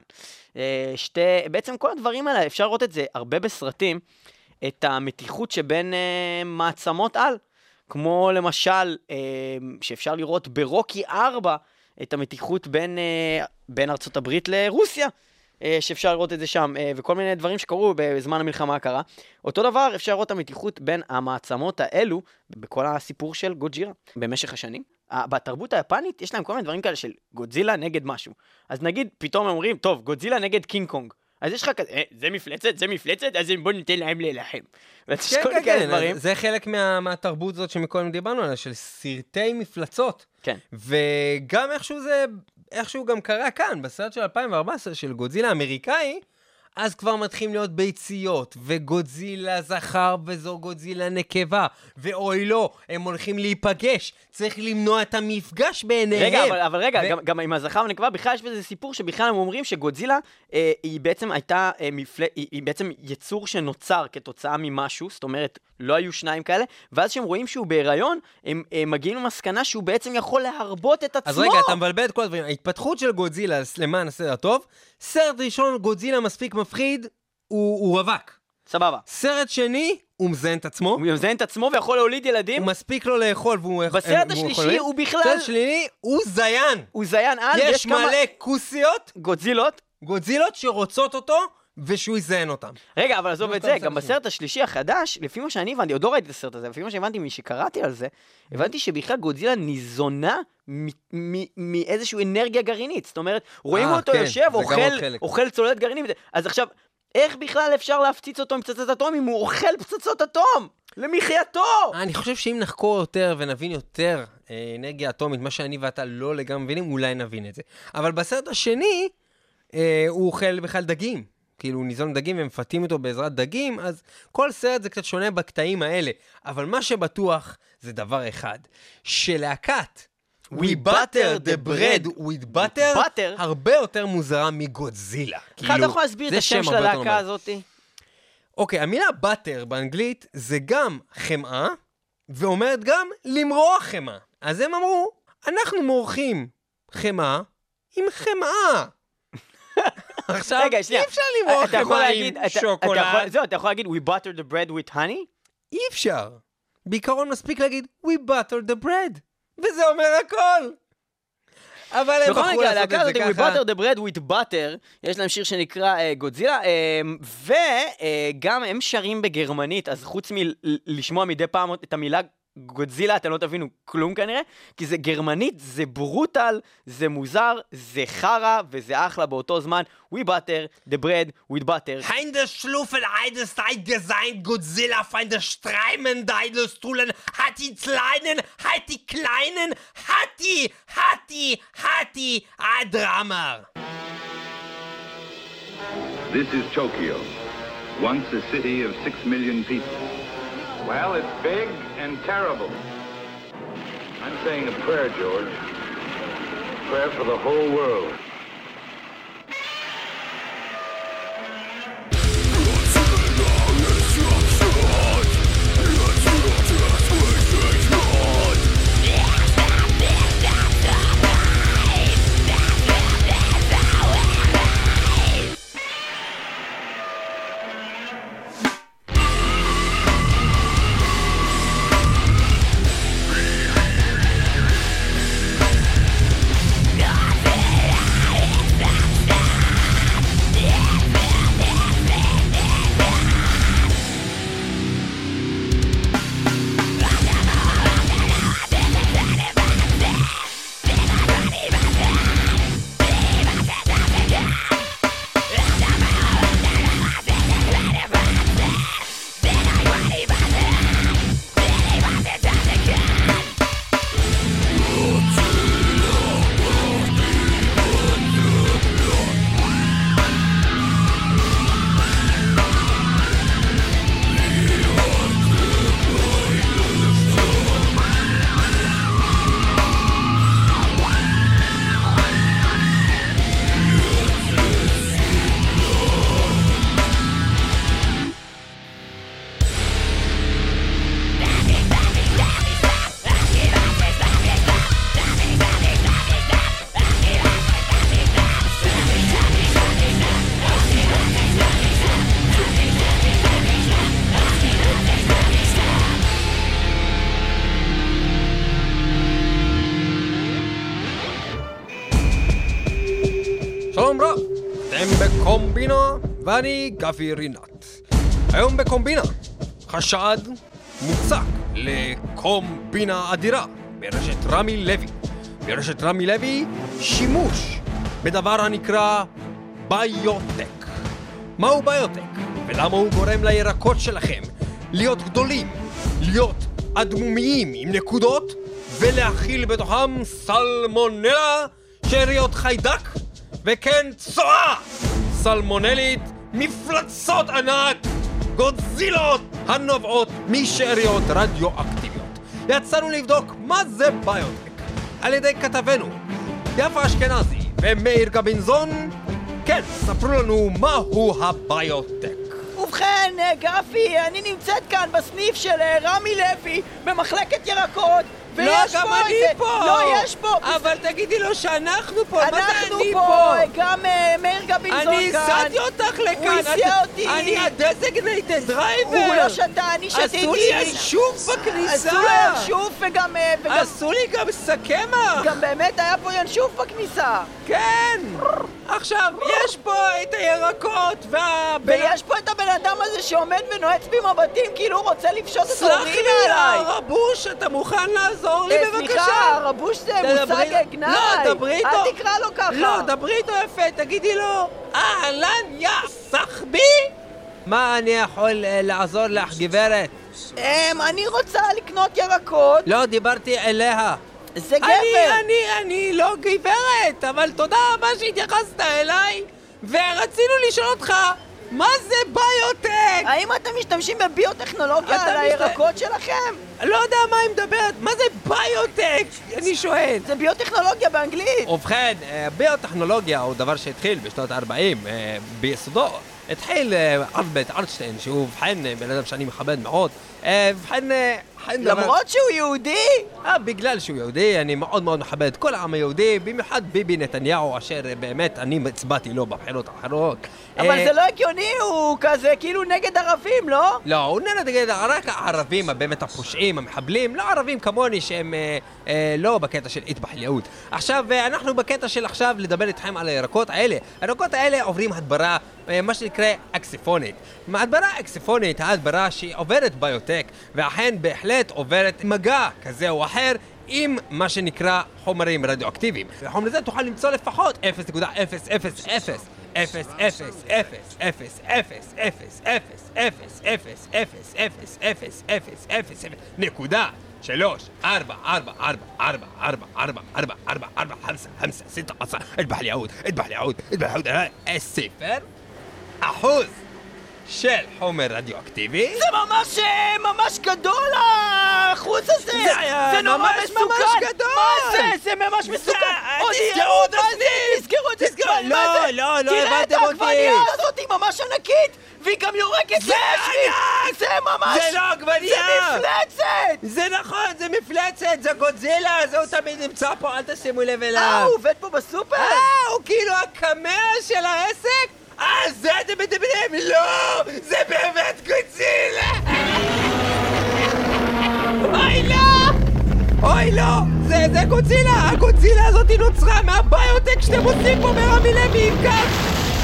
[SPEAKER 4] אה, שתי, בעצם כל הדברים האלה, אפשר לראות את זה הרבה בסרטים, את המתיחות שבין אה, מעצמות על. כמו למשל, אה, שאפשר לראות ברוקי 4, את המתיחות בין, אה, בין ארצות הברית לרוסיה. אה, שאפשר לראות את זה שם, אה, וכל מיני דברים שקרו בזמן המלחמה הקרה. אותו דבר, אפשר לראות את המתיחות בין המעצמות האלו בכל הסיפור של גוג'ירה במשך השנים. בתרבות היפנית יש להם כל מיני דברים כאלה של גודזילה נגד משהו. אז נגיד, פתאום הם אומרים, טוב, גודזילה נגד קינג קונג. אז יש לך כזה, אה, זה מפלצת, זה מפלצת, אז בוא ניתן להם להילחם.
[SPEAKER 3] כן, כן, כן,
[SPEAKER 4] דברים.
[SPEAKER 3] זה חלק מה, מהתרבות הזאת שמקודם דיברנו עליה, של סרטי מפלצות.
[SPEAKER 4] כן.
[SPEAKER 3] וגם איכשהו זה, איכשהו גם קרה כאן, בסרט של 2014 של גודזילה האמריקאי, אז כבר מתחילים להיות ביציות, וגודזילה זכר וזו גודזילה נקבה, ואוי לא, הם הולכים להיפגש, צריך למנוע את המפגש ביניהם.
[SPEAKER 4] רגע, אבל, אבל רגע,
[SPEAKER 3] ו-
[SPEAKER 4] גם, גם עם הזכר והנקבה, בכלל יש בזה סיפור שבכלל הם אומרים שגודזילה, אה, היא בעצם הייתה, אה, מפל... היא, היא בעצם יצור שנוצר כתוצאה ממשהו, זאת אומרת, לא היו שניים כאלה, ואז כשהם רואים שהוא בהיריון, הם, הם מגיעים למסקנה שהוא בעצם יכול להרבות את עצמו.
[SPEAKER 3] אז רגע, אתה מבלבל את כל הדברים. ההתפתחות של גודזילה, למען הסדר הטוב, סרט ראשון, גודזילה מספיק מפחיד, הוא, הוא רווק.
[SPEAKER 4] סבבה.
[SPEAKER 3] סרט שני, הוא מזיין את עצמו.
[SPEAKER 4] הוא מזיין את עצמו ויכול להוליד ילדים,
[SPEAKER 3] הוא מספיק לו לאכול והוא...
[SPEAKER 4] בסרט השלישי
[SPEAKER 3] יכול-
[SPEAKER 4] הוא בכלל-
[SPEAKER 3] בסרט שלישי הוא זיין.
[SPEAKER 4] הוא זיין על,
[SPEAKER 3] יש
[SPEAKER 4] כמה
[SPEAKER 3] מלא כוסיות,
[SPEAKER 4] גודזילות.
[SPEAKER 3] גודזילות שרוצות אותו, ושהוא יזיין אותם.
[SPEAKER 4] רגע, אבל עזוב את זה, גם. בסרט השלישי החדש, לפי מה שאני הבנתי, עוד לא ראיתי את הסרט הזה, לפי מה שהבנתי משקראתי על זה, הבנתי שבכלל גודזילה ניזונה מאיזושהי אנרגיה גרעינית. זאת אומרת, רואים
[SPEAKER 3] אה,
[SPEAKER 4] אותו
[SPEAKER 3] כן,
[SPEAKER 4] יושב. אוכל צוללת גרעינית. אז עכשיו, איך בכלל אפשר להפציץ אותו עם פצצת אטום אם הוא אוכל פצצות אטום? למחייתו!
[SPEAKER 3] אני חושב שאם נחקור יותר ונבין יותר אה, אנרגיה אטומית, מה שאני ואתה לא לגמרי מבינים, אולי נבין את זה. אבל בסרט השני, אה, הוא אוכל בכלל דגים. כאילו, ניזון דגים ומפתים אותו בעזרת דגים, אז כל סרט זה קצת שונה בקטעים האלה. אבל מה שבטוח זה דבר אחד, שלהקת We butter the bread with butter,
[SPEAKER 4] butter?
[SPEAKER 3] הרבה יותר מוזרה מגודזילה.
[SPEAKER 4] בכלל אתה יכול להסביר את השם
[SPEAKER 3] שם
[SPEAKER 4] של הלהקה. הזאתי?
[SPEAKER 3] אוקיי, המילה באטר באנגלית זה גם חמאה, ואומרת גם למרוח חמאה. אז הם אמרו, אנחנו מורחים חמאה עם חמאה. עכשיו,
[SPEAKER 4] רגע, שנייה.
[SPEAKER 3] אי אפשר למרוח
[SPEAKER 4] להגיד,
[SPEAKER 3] עם שוקולד.
[SPEAKER 4] זהו, אתה יכול להגיד, We butter the bread with honey?
[SPEAKER 3] אי אפשר. בעיקרון מספיק להגיד, We butter the bread. וזה אומר הכל. אבל הם
[SPEAKER 4] בכל
[SPEAKER 3] בחרו
[SPEAKER 4] מקרה,
[SPEAKER 3] לעשות
[SPEAKER 4] הלהקה
[SPEAKER 3] את זה
[SPEAKER 4] הזאת, We
[SPEAKER 3] ככה.
[SPEAKER 4] butter the bread with butter, יש להם שיר שנקרא אה, גודזילה, אה, וגם הם שרים בגרמנית, אז חוץ מלשמוע מדי פעם את המילה גודזילה, אתם לא תבינו כלום כנראה, כי זה גרמנית, זה ברוטל, זה מוזר, זה חרא, וזה אחלה באותו זמן. We butter the bread with butter.
[SPEAKER 3] Feinde Streimen deines Tulen, hat die Kleinen, hat die Kleinen, hat die, hat die, hat die, a Drummer.
[SPEAKER 6] This is Tokyo, once a city of six million people. Well, it's big and terrible. I'm saying a prayer, George. A prayer for the whole world.
[SPEAKER 3] ואני גבי רינת. היום בקומבינה, חשד מוצק לקומבינה אדירה ברשת רמי לוי. ברשת רמי לוי, שימוש בדבר הנקרא ביוטק. מהו ביוטק? ולמה הוא גורם לירקות שלכם להיות גדולים, להיות אדמומיים עם נקודות, ולהכיל בתוכם סלמונלה, שאריות חיידק, וכן צואה סלמונלית, מפלצות ענק, גודזילות הנובעות משאריות רדיואקטיביות. יצאנו לבדוק מה זה ביוטק על ידי כתבנו יפה אשכנזי ומאיר גבינזון. כן, ספרו לנו מהו הביוטק.
[SPEAKER 4] ובכן, גפי, אני נמצאת כאן בסניף של אה, רמי לוי במחלקת ירקות ויש
[SPEAKER 3] לא, גם
[SPEAKER 4] פה
[SPEAKER 3] אני
[SPEAKER 4] איזה...
[SPEAKER 3] פה!
[SPEAKER 4] לא, יש פה!
[SPEAKER 3] אבל תגידי לו שאנחנו פה, מה זה
[SPEAKER 4] אנחנו
[SPEAKER 3] אני
[SPEAKER 4] פה,
[SPEAKER 3] פה?
[SPEAKER 4] גם אה, מאיר גבינזון כאן.
[SPEAKER 3] אני הסעתי אותך לכאן.
[SPEAKER 4] הוא הסיע אותי.
[SPEAKER 3] אני ה designated driver.
[SPEAKER 4] הוא לא שתה, אני שתיתי.
[SPEAKER 3] עשו לי ינשוף בכניסה.
[SPEAKER 4] עשו לו ינשוף וגם... אה, וגם-
[SPEAKER 3] עשו לי גם סכמח.
[SPEAKER 4] גם באמת היה פה ינשוף בכניסה.
[SPEAKER 3] כן. עכשיו, יש פה את הירקות והבן...
[SPEAKER 4] ויש פה את הבן אדם הזה שעומד ונועץ בי מבטים כאילו הוא רוצה לפשוט את
[SPEAKER 3] סלח
[SPEAKER 4] האורינה
[SPEAKER 3] לי,
[SPEAKER 4] עליי.
[SPEAKER 3] הרבוש, אתה מוכן לעזור לי
[SPEAKER 4] אה,
[SPEAKER 3] בבקשה?
[SPEAKER 4] סליחה, רבוש זה מושג גנאי.
[SPEAKER 3] לא, דברי איתו.
[SPEAKER 4] אל תקרא לו ככה.
[SPEAKER 3] לא, דברי איתו יפה, תגידי לו, אהלן, יא סחבי? מה אני יכול אה, לעזור לך, גברת?
[SPEAKER 4] אמ, אני רוצה לקנות ירקות.
[SPEAKER 3] לא, דיברתי אליה.
[SPEAKER 4] זה
[SPEAKER 3] אני,
[SPEAKER 4] גבר.
[SPEAKER 3] אני, אני לא גברת, אבל תודה רבה שהתייחסת אליי, ורצינו לשאול אותך, מה זה ביוטק?
[SPEAKER 4] האם אתם משתמשים בביוטכנולוגיה
[SPEAKER 3] אתה
[SPEAKER 4] על
[SPEAKER 3] משת-
[SPEAKER 4] הירקות שלכם?
[SPEAKER 3] לא יודע מה היא מדברת, מה זה ביוטק? אני שואל.
[SPEAKER 4] זה ביוטכנולוגיה באנגלית.
[SPEAKER 3] ובכן, אה, ביוטכנולוגיה הוא דבר שהתחיל בשנות ה-40, ביסודו. התחיל אה, אלברט ארטשטיין, שהוא ובכן אה, בן אדם שאני מכבד מאוד. אה, ובכן, אה, דבר-
[SPEAKER 4] למרות שהוא יהודי?
[SPEAKER 3] אה, בגלל שהוא יהודי, אני מאוד מאוד מכבד את כל העם היהודי, במיוחד ביבי נתניהו, אשר אה, באמת אני הצבעתי לו בבחירות האחרות.
[SPEAKER 4] אבל
[SPEAKER 3] אה,
[SPEAKER 4] זה לא הגיוני, הוא כזה כאילו נגד ערבים, לא?
[SPEAKER 3] לא, הוא נגד רק הערבים, באמת הפושעים, המחבלים, לא ערבים כמוני שהם אה, לא בקטע של אל-יהוד. עכשיו, אנחנו בקטע של עכשיו לדבר איתכם על הירקות האלה. הירקות האלה עוברים הדברה, מה שנקרא אקסיפונית. הדברה אקסיפונית, ההדברה שעוברת ביוטק, ואכן בהחלט עוברת מגע כזה או אחר. עם מה שנקרא חומרים רדיואקטיביים. וחומר זה תוכל למצוא לפחות 0.000 אפס, אפס, אפס, אפס, אפס, אפס, אפס, אפס, אפס, אפס, אפס, אפס, אפס, אפס, נקודה. שלוש, ארבע, ארבע, ארבע, ארבע, ארבע, ארבע, ארבע, ארבע, ארבע, חמסה, חמסה, סיטה, עשרה, אטבח לי עוד, אטבח לי עוד, אטבח לי עוד, ספר, אחוז של חומר רדיואקטיבי.
[SPEAKER 4] זה ממש, אה, ממש גדול האחוז הזה!
[SPEAKER 3] זה
[SPEAKER 4] זה נורא
[SPEAKER 3] ממש
[SPEAKER 4] מסוכן!
[SPEAKER 3] ממש גדול!
[SPEAKER 4] מה זה? זה ממש מסוכן! עוד
[SPEAKER 3] תסגרו את? הסניף!
[SPEAKER 4] תסגרו את הסניף!
[SPEAKER 3] לא? לא, לא
[SPEAKER 4] תראה את
[SPEAKER 3] הבנתם אותי.
[SPEAKER 4] העגבנייה הזאת, היא ממש ענקית! והיא גם יורקת
[SPEAKER 3] זה ענק!
[SPEAKER 4] זה ממש...
[SPEAKER 3] זה לא עגבנייה!
[SPEAKER 4] זה מפלצת!
[SPEAKER 3] זה נכון, זה מפלצת, זה גודזילה, זה הוא תמיד נמצא פה, אל תשימו לב
[SPEAKER 4] אה,
[SPEAKER 3] אליו.
[SPEAKER 4] הוא עובד פה בסופר?
[SPEAKER 3] אה, הוא כאילו הקמע של העסק? אה, זה אתם מדברים? לא! זה באמת גודזילה! אוי לא! אוי לא! זה, זה גודזילה! הגודזילה הזאת נוצרה מהביוטק שאתם עושים פה ברמי לוי עם
[SPEAKER 4] זה?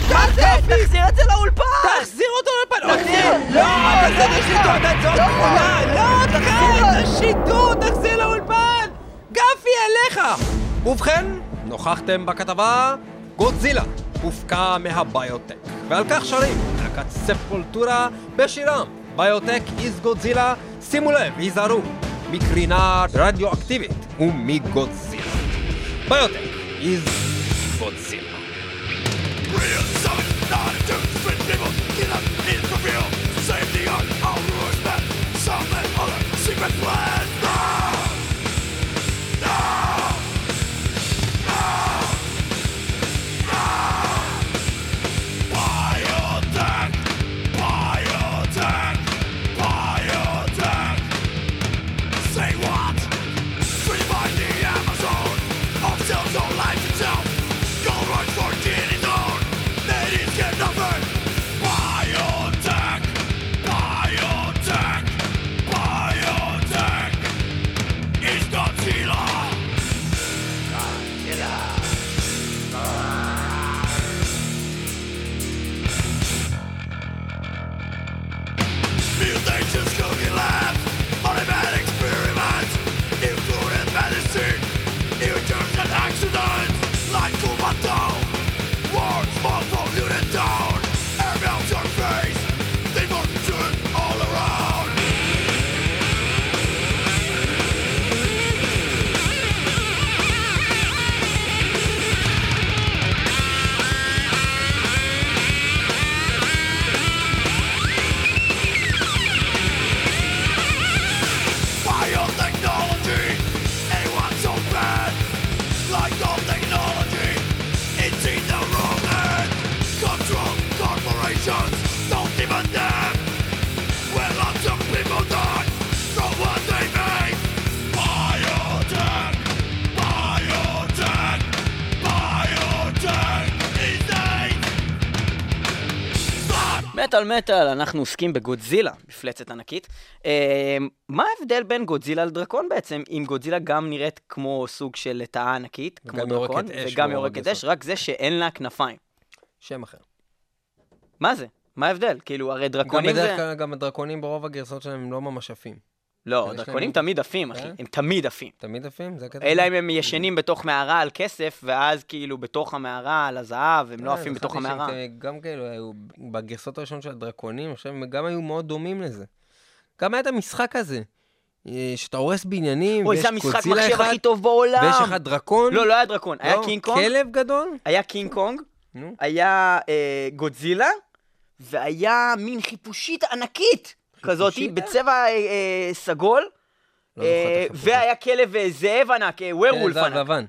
[SPEAKER 4] תחזיר את זה לאולפן!
[SPEAKER 3] תחזיר אותו לפן!
[SPEAKER 4] תחזיר!
[SPEAKER 3] לא! תחזיר את השידור, תעצור
[SPEAKER 4] לא!
[SPEAKER 3] לא! תחזיר! את השידור! תחזיר לאולפן! גפי אליך! ובכן, נוכחתם בכתבה גודזילה הופקע מהביוטק ועל כך שרים להקת ספולטורה בשירם ביוטק איז גודזילה שימו לב, היזהרו מקרינה רדיואקטיבית ומגודזילה ביוטק איז גודזילה
[SPEAKER 2] Real get up. Save the art, all rules back. Some other secret plans.
[SPEAKER 4] במטאל מטאל אנחנו עוסקים בגודזילה, מפלצת ענקית. אה, מה ההבדל בין גודזילה לדרקון בעצם, אם גודזילה גם נראית כמו סוג של לטאה ענקית, כמו דרקון,
[SPEAKER 3] אש
[SPEAKER 4] וגם יורקת. אש, רק זה שאין לה כנפיים.
[SPEAKER 3] שם אחר.
[SPEAKER 4] מה זה? מה ההבדל? כאילו, הרי
[SPEAKER 3] גם
[SPEAKER 4] דרקונים זה...
[SPEAKER 3] בדרך כלל, גם הדרקונים ברוב הגרסות שלהם הם לא ממש עפים.
[SPEAKER 4] לא, דרקונים תמיד עפים, אחי.
[SPEAKER 3] כן?
[SPEAKER 4] הם תמיד עפים.
[SPEAKER 3] תמיד עפים? זה הקטע?
[SPEAKER 4] אלא אם הם ישנים בתוך מערה על כסף, ואז כאילו בתוך המערה על הזהב, הם לא עפים בתוך המערה.
[SPEAKER 3] גם כאלו היו, בגרסות הראשונות של הדרקונים, עכשיו הם גם היו מאוד דומים לזה. גם היה את המשחק הזה, אה, שאתה הורס בניינים,
[SPEAKER 4] אוי,
[SPEAKER 3] ויש
[SPEAKER 4] זה המשחק
[SPEAKER 3] גודזילה
[SPEAKER 4] מחשב
[SPEAKER 3] אחד,
[SPEAKER 4] הכי טוב בעולם.
[SPEAKER 3] ויש לך דרקון.
[SPEAKER 4] לא, לא היה דרקון, היה
[SPEAKER 3] לא,
[SPEAKER 4] קינג קונג,
[SPEAKER 3] כלב גדול?
[SPEAKER 4] היה קינג קונג. היה אה, גודזילה, והיה מין חיפושית ענקית כזאת? בצבע אה, אה, סגול,
[SPEAKER 3] לא
[SPEAKER 4] אה. והיה כלב זאב ענק,
[SPEAKER 3] werewolf
[SPEAKER 4] ענק.
[SPEAKER 3] לבן.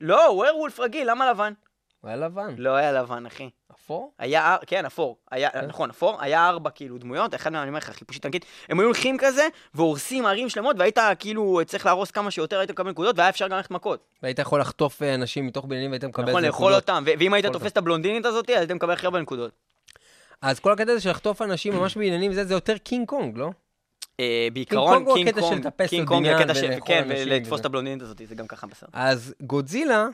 [SPEAKER 4] לא, werewolf רגיל, למה לבן?
[SPEAKER 3] הוא היה לבן.
[SPEAKER 4] לא היה לבן, אחי.
[SPEAKER 3] אפור?
[SPEAKER 4] היה, כן, אפור. היה,
[SPEAKER 3] כן.
[SPEAKER 4] נכון, אפור. היה ארבע כאילו דמויות, אחד מהם, אני אומר לך, חיפושית ענקית. הם היו הולכים כזה, והורסים ערים שלמות, והיית כאילו צריך להרוס כמה שיותר, היית מקבל נקודות, והיה אפשר גם ללכת מכות.
[SPEAKER 3] והיית יכול לחטוף אנשים מתוך בניינים והיית מקבל
[SPEAKER 4] נכון,
[SPEAKER 3] איזה
[SPEAKER 4] לאכול
[SPEAKER 3] נקודות.
[SPEAKER 4] אותם. ואם היית
[SPEAKER 3] לאכול
[SPEAKER 4] תופס. את הבלונדינית הזאת, אז היית מקבל הכי הרבה נקודות.
[SPEAKER 3] אז כל הקטע הזה של לחטוף אנשים ממש בבניינים זה, זה יותר קינג קונג, לא?
[SPEAKER 4] אה, בעיקרון, קינג קונג, קינג קונג, הקטע של, כן, ולתפוס. את הבלונדינית הזאת, זה גם ככה בסדר.
[SPEAKER 3] אז גודזילה,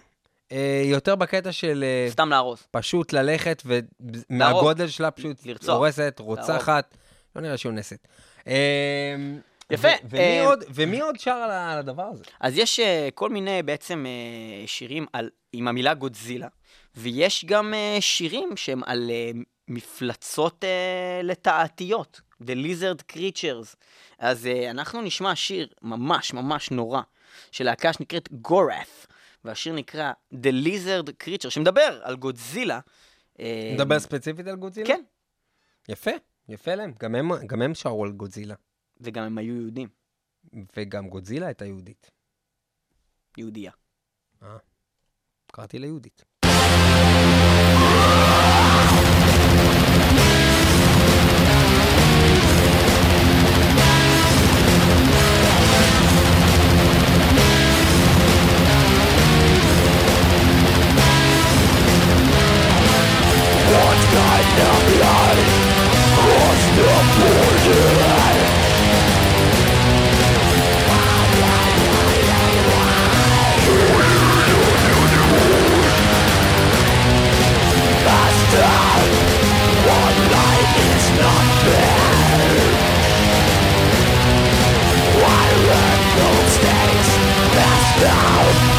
[SPEAKER 3] אה, יותר בקטע של אה,
[SPEAKER 4] סתם להרוס.
[SPEAKER 3] פשוט ללכת, ומהגודל שלה פשוט. הורסת, רוצחת, לא נראה שהיא אונסת. אה,
[SPEAKER 4] יפה,
[SPEAKER 3] ומי עוד- ומי עוד שר על הדבר הזה?
[SPEAKER 4] אז יש כל מיני בעצם שירים עם המילה גודזילה, ויש גם אה, שירים שהם על אה, מפלצות אה, לטעתיות, The Lizard Creatures. אז אה, אנחנו נשמע שיר ממש ממש נורא, של להקה שנקראת גורף, והשיר נקרא The Lizard Creature, שמדבר על גודזילה. אה,
[SPEAKER 3] נדבר ספציפית על גודזילה?
[SPEAKER 4] כן,
[SPEAKER 3] יפה, יפה להם. גם הם- גם הם שרו על גודזילה.
[SPEAKER 4] וגם הם היו יהודים,
[SPEAKER 3] וגם גודזילה הייתה יהודית.
[SPEAKER 4] יהודייה.
[SPEAKER 3] קראתי לה יהודית.
[SPEAKER 2] What kind of life was the
[SPEAKER 7] borderline? down.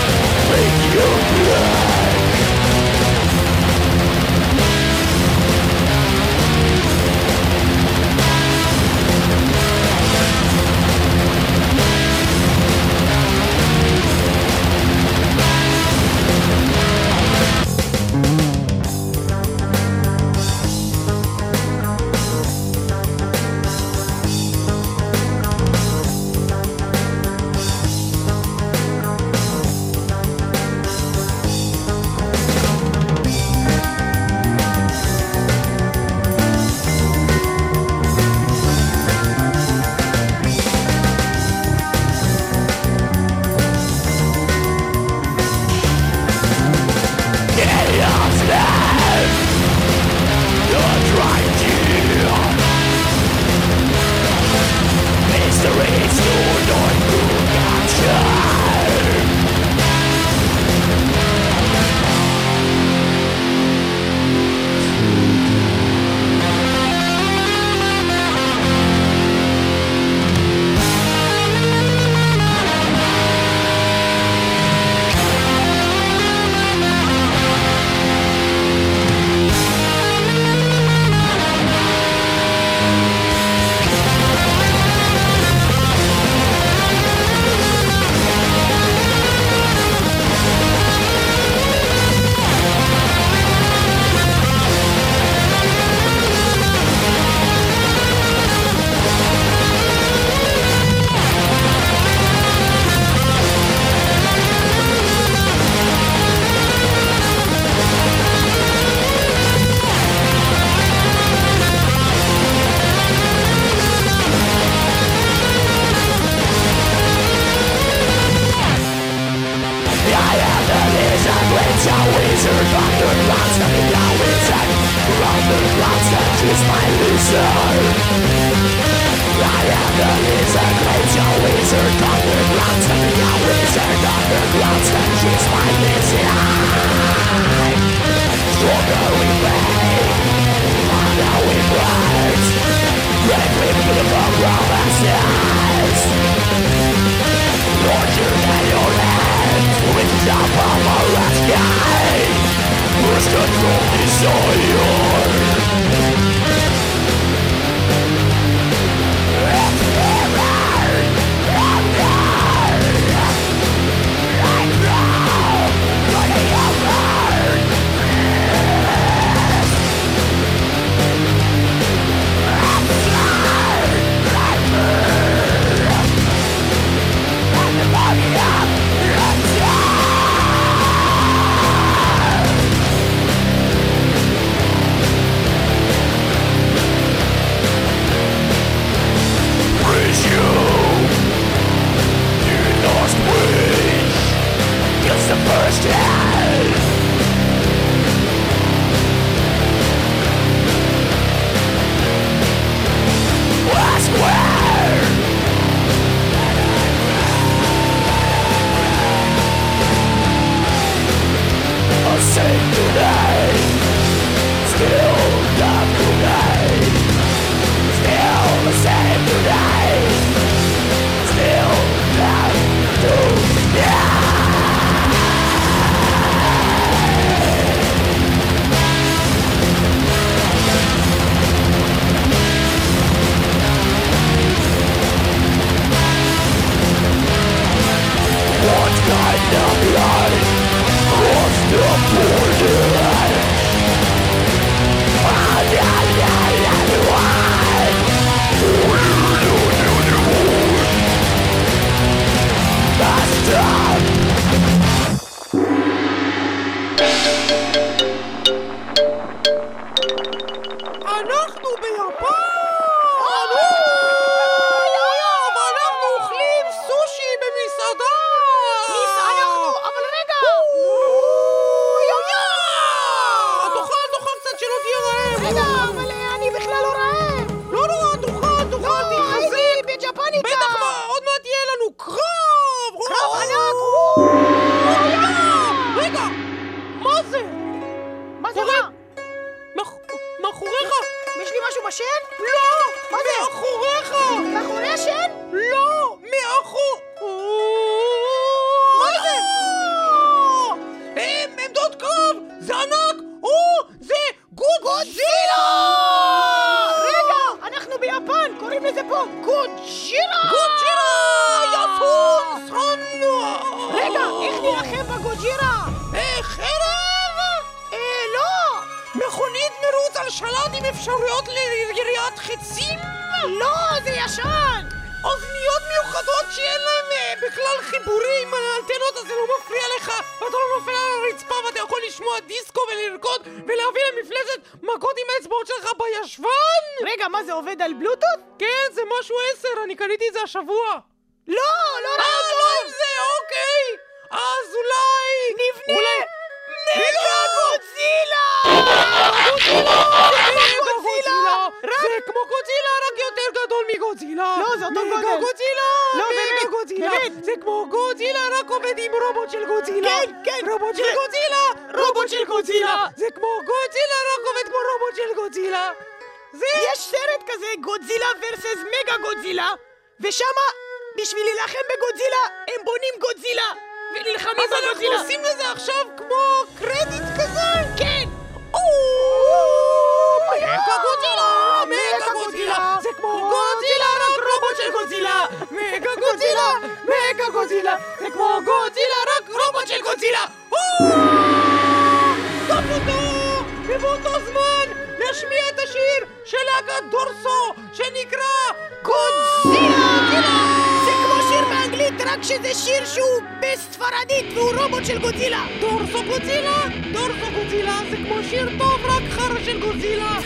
[SPEAKER 7] שיר שהוא בספרדית והוא רובוט של גוזילה!
[SPEAKER 8] דורסו גוזילה? דורסו גוזילה זה כמו שיר טוב, רק חרא של
[SPEAKER 2] גוזילה!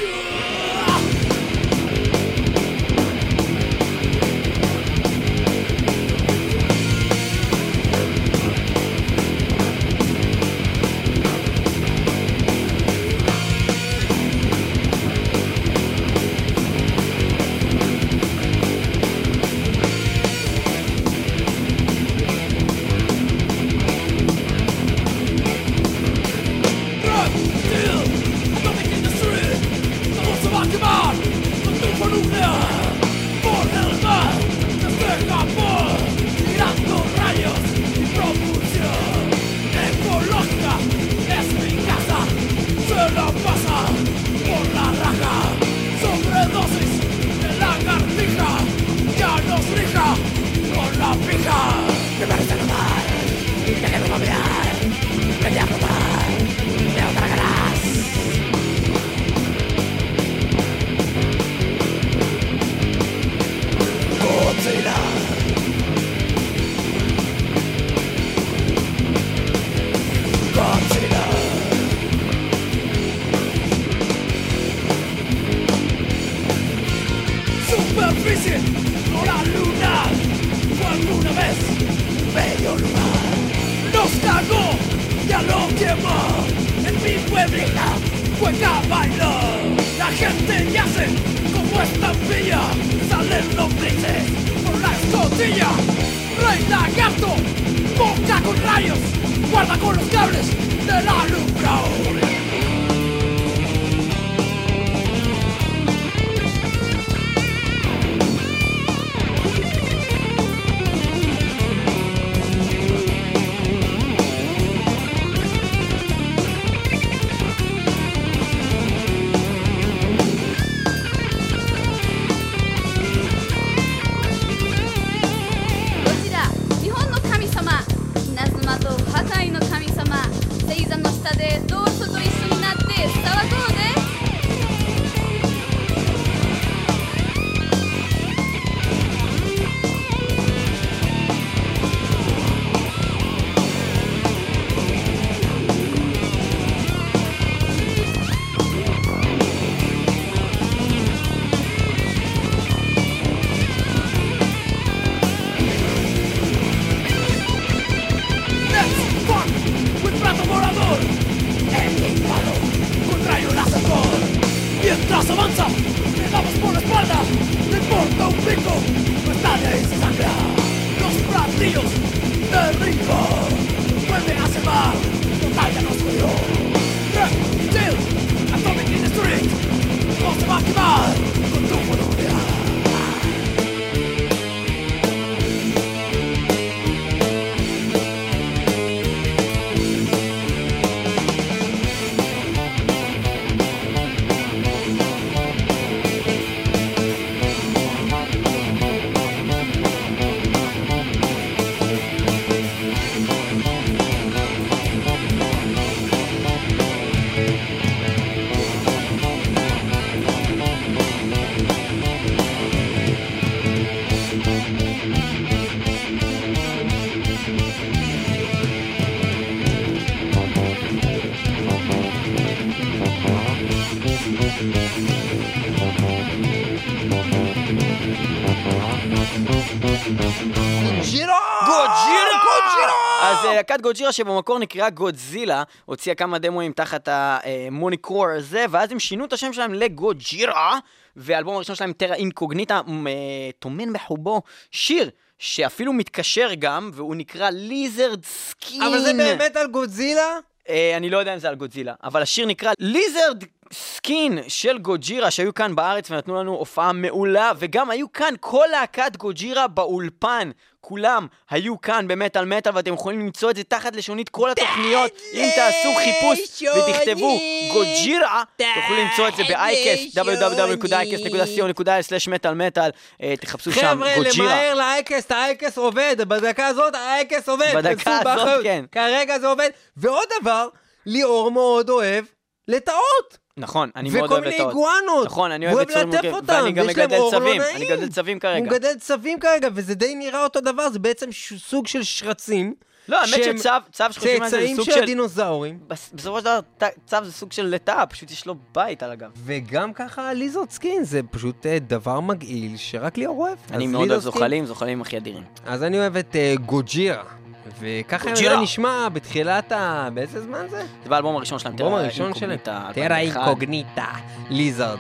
[SPEAKER 4] אז אה, להקת גוג'ירה שבמקור נקראה גודזילה, הוציאה כמה דמואים תחת ה moniker הזה, ואז הם שינו את השם שלהם לגוג'ירה, והאלבום הראשון שלהם, Terra Incognita, אה, טומן בחובו שיר. שאפילו מתקשר גם, והוא נקרא Lizard Skin.
[SPEAKER 3] אבל זה באמת על גודזילה?
[SPEAKER 4] אה, אני לא יודע אם זה על גודזילה, אבל השיר נקרא Lizard Skin של גוג'ירה, שהיו כאן בארץ ונתנו לנו הופעה מעולה, וגם היו כאן כל להקת גוג'ירה באולפן. כולם היו כאן במטאל מטאל, ואתם יכולים למצוא את זה תחת לשונית כל התוכניות. אם תעשו חיפוש ותכתבו גוג'ירה, תוכלו למצוא את זה ב-iCast, www.icast.co.il/מטאל מטאל, תחפשו שם
[SPEAKER 3] חבר'ה,
[SPEAKER 4] גוג'ירה.
[SPEAKER 3] למהר לאייקסט, האייקסט עובד, בדקה הזאת האייקסט עובד.
[SPEAKER 4] בדקה הזאת. כן.
[SPEAKER 3] כרגע זה עובד. ועוד דבר, ליאור מאוד אוהב לטעות.
[SPEAKER 4] נכון, אני מאוד
[SPEAKER 3] וכל
[SPEAKER 4] אוהב
[SPEAKER 3] מיני
[SPEAKER 4] לטעות.
[SPEAKER 3] איגואנות.
[SPEAKER 4] נכון, אני אוהב יצורים
[SPEAKER 3] ללטף
[SPEAKER 4] מורכבים,
[SPEAKER 3] אותם,
[SPEAKER 4] ואני גם מגדל צבים. אני מגדל צבים כרגע.
[SPEAKER 3] הוא מגדל צבים כרגע, וזה די נראה אותו דבר, זה בעצם סוג של שרצים.
[SPEAKER 4] לא, האמת שצב, צב שחושבים על זה, זה
[SPEAKER 3] צאצאים
[SPEAKER 4] סוג
[SPEAKER 3] של
[SPEAKER 4] של...
[SPEAKER 3] הדינוזאורים.
[SPEAKER 4] בס- בסופו של דבר, צב זה סוג של לטאה, פשוט יש לו בית על הגב.
[SPEAKER 3] וגם ככה Lizard Skin, זה פשוט אה, דבר מגעיל שרק ליאור אוהב.
[SPEAKER 4] אני מאוד אוהב זוחלים, זוחלים הכי אדירים.
[SPEAKER 3] אז אני אוהב את אה, גוג'ירה. וככה. זה נשמע בתחילת ה... באיזה זמן זה?
[SPEAKER 4] זה באלבום הראשון שלהם, Terra
[SPEAKER 3] הראשון שלהם.
[SPEAKER 4] Incognita,
[SPEAKER 3] Terra
[SPEAKER 4] 2001.
[SPEAKER 3] Incognita, ליזרד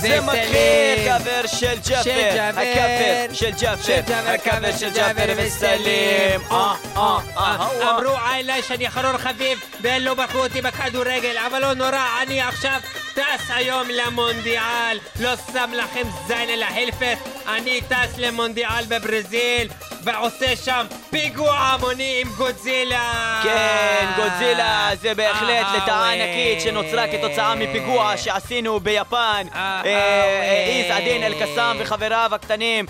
[SPEAKER 4] זה מתחיל. קאבר של ג'אפר. הקאפר של ג'אפר, הקאבר של ג'אפר וסלים. אה, אה, אה.
[SPEAKER 3] אמרו עליי שאני אחרון חביב ולא בחרו אותי בכדורגל אבל לא נורא, אני עכשיו טס היום למונדיאל לא שם לכם זין אלא הלפס אני טס למונדיאל בברזיל ועושה שם פיגוע המוני עם גודזילה
[SPEAKER 4] כן, גודזילה זה בהחלט
[SPEAKER 3] אה, וואי.
[SPEAKER 4] ענקית שנוצרה כתוצאה מפיגוע שעשינו ביפן.
[SPEAKER 3] אה,
[SPEAKER 4] אה,
[SPEAKER 3] אה,
[SPEAKER 4] איז עדין אל-קסאם וחבריו הקטנים,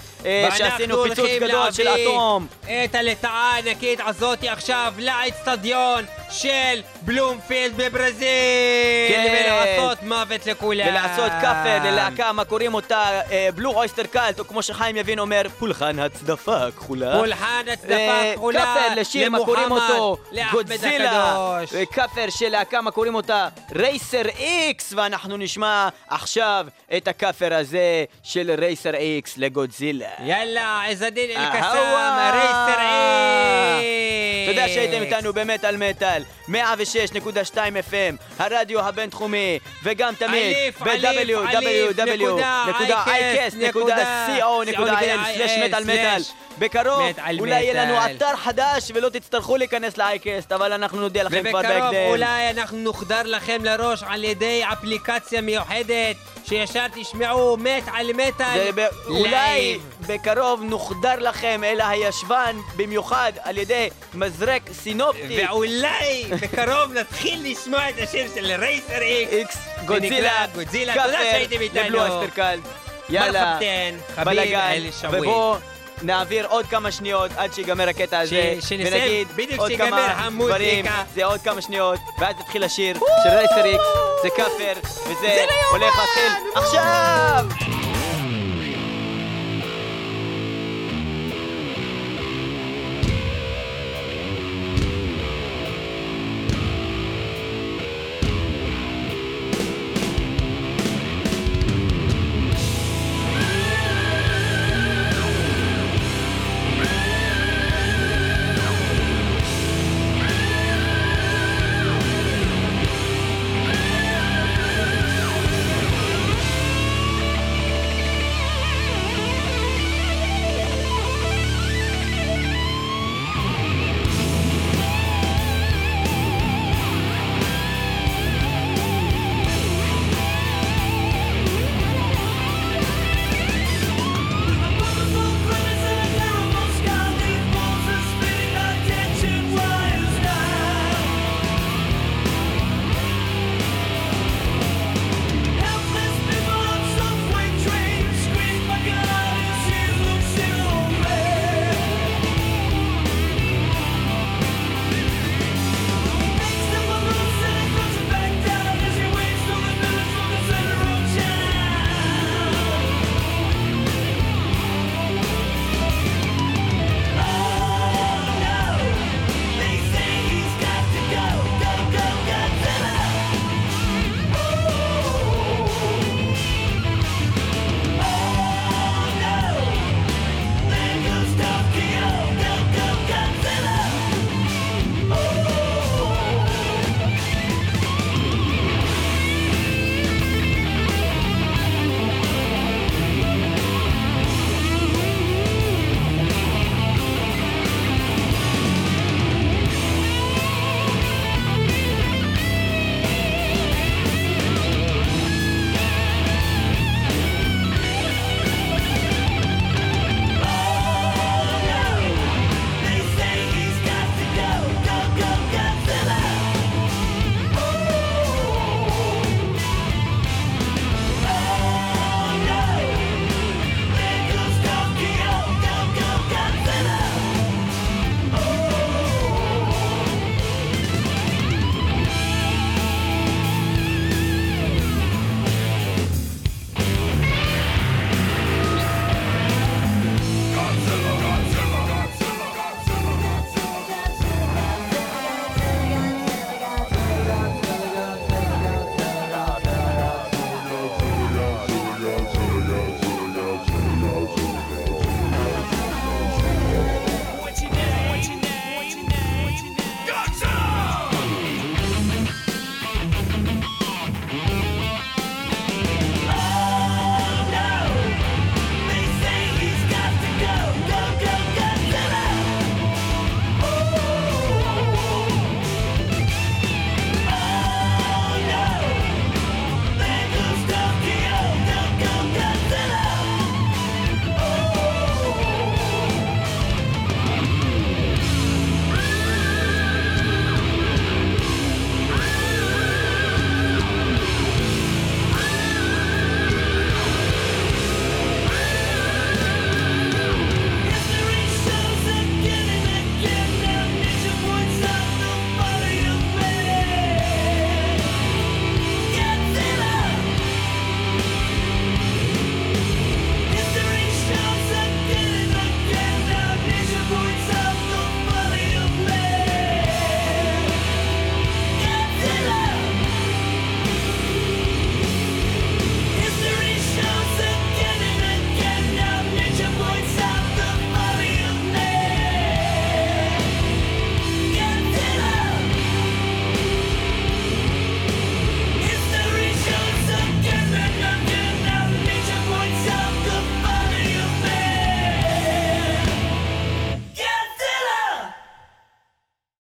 [SPEAKER 4] שעשינו פיצוץ גדול של אטום.
[SPEAKER 3] את הלטאה הענקית הזאתי עכשיו לאצטדיון של בלומפילד בברזיל
[SPEAKER 4] כן.
[SPEAKER 3] ולעשות מוות לכולם
[SPEAKER 4] ולעשות כאפר ללהקה, מה קוראים אותה? בלו אויסטר קאלט, או כמו שחיים יבין אומר, פולחן הצדפה כחולה.
[SPEAKER 3] פולחן הצדפה
[SPEAKER 4] אה,
[SPEAKER 3] כחולה
[SPEAKER 4] כאפר לשיר, מה קוראים אותו? גודזילה. אה, כאפר של להקה, מה קוראים אותה? רייסר איקס, ואנחנו נשמע עכשיו את הכאפר הזה של רייסר איקס לגודזילה.
[SPEAKER 3] יאללה, עז א-דין אל-קסאם. רייסר איקס.
[SPEAKER 4] תודה שהייתם איתנו במטאל מטאל, 106.2 FM, הרדיו הבינתחומי, וגם תמיד ב-www.icast.co.il/מטאל מטאל. בקרוב אולי יהיה לנו. אתר חדש ולא תצטרכו להיכנס ל-iCast, אבל אנחנו נודיע לכם כבר
[SPEAKER 3] ובקרוב
[SPEAKER 4] בהקדם.
[SPEAKER 3] אולי אנחנו נוחדר לכם לראש על ידי אפליקציה מיוחדת שישר תשמעו מת על מטאל
[SPEAKER 4] אולי. בקרוב נוחדר לכם אל הישבן במיוחד על ידי מזרק סינופטי.
[SPEAKER 3] ואולי בקרוב נתחיל לשמוע את השיר של רייסר איקס
[SPEAKER 4] גודזילה,
[SPEAKER 3] גודזילה. תודה שהייתם איתנו.
[SPEAKER 4] יאללה, בלאגן. ובואו נעביר עוד כמה שניות עד שיגמר הקטע הזה,
[SPEAKER 3] ש-
[SPEAKER 4] ונגיד עוד כמה. דברים, זה עוד כמה שניות, ואז יתחיל השיר של רייסר איקס, זה כאפר, וזה הולך להתחיל עכשיו!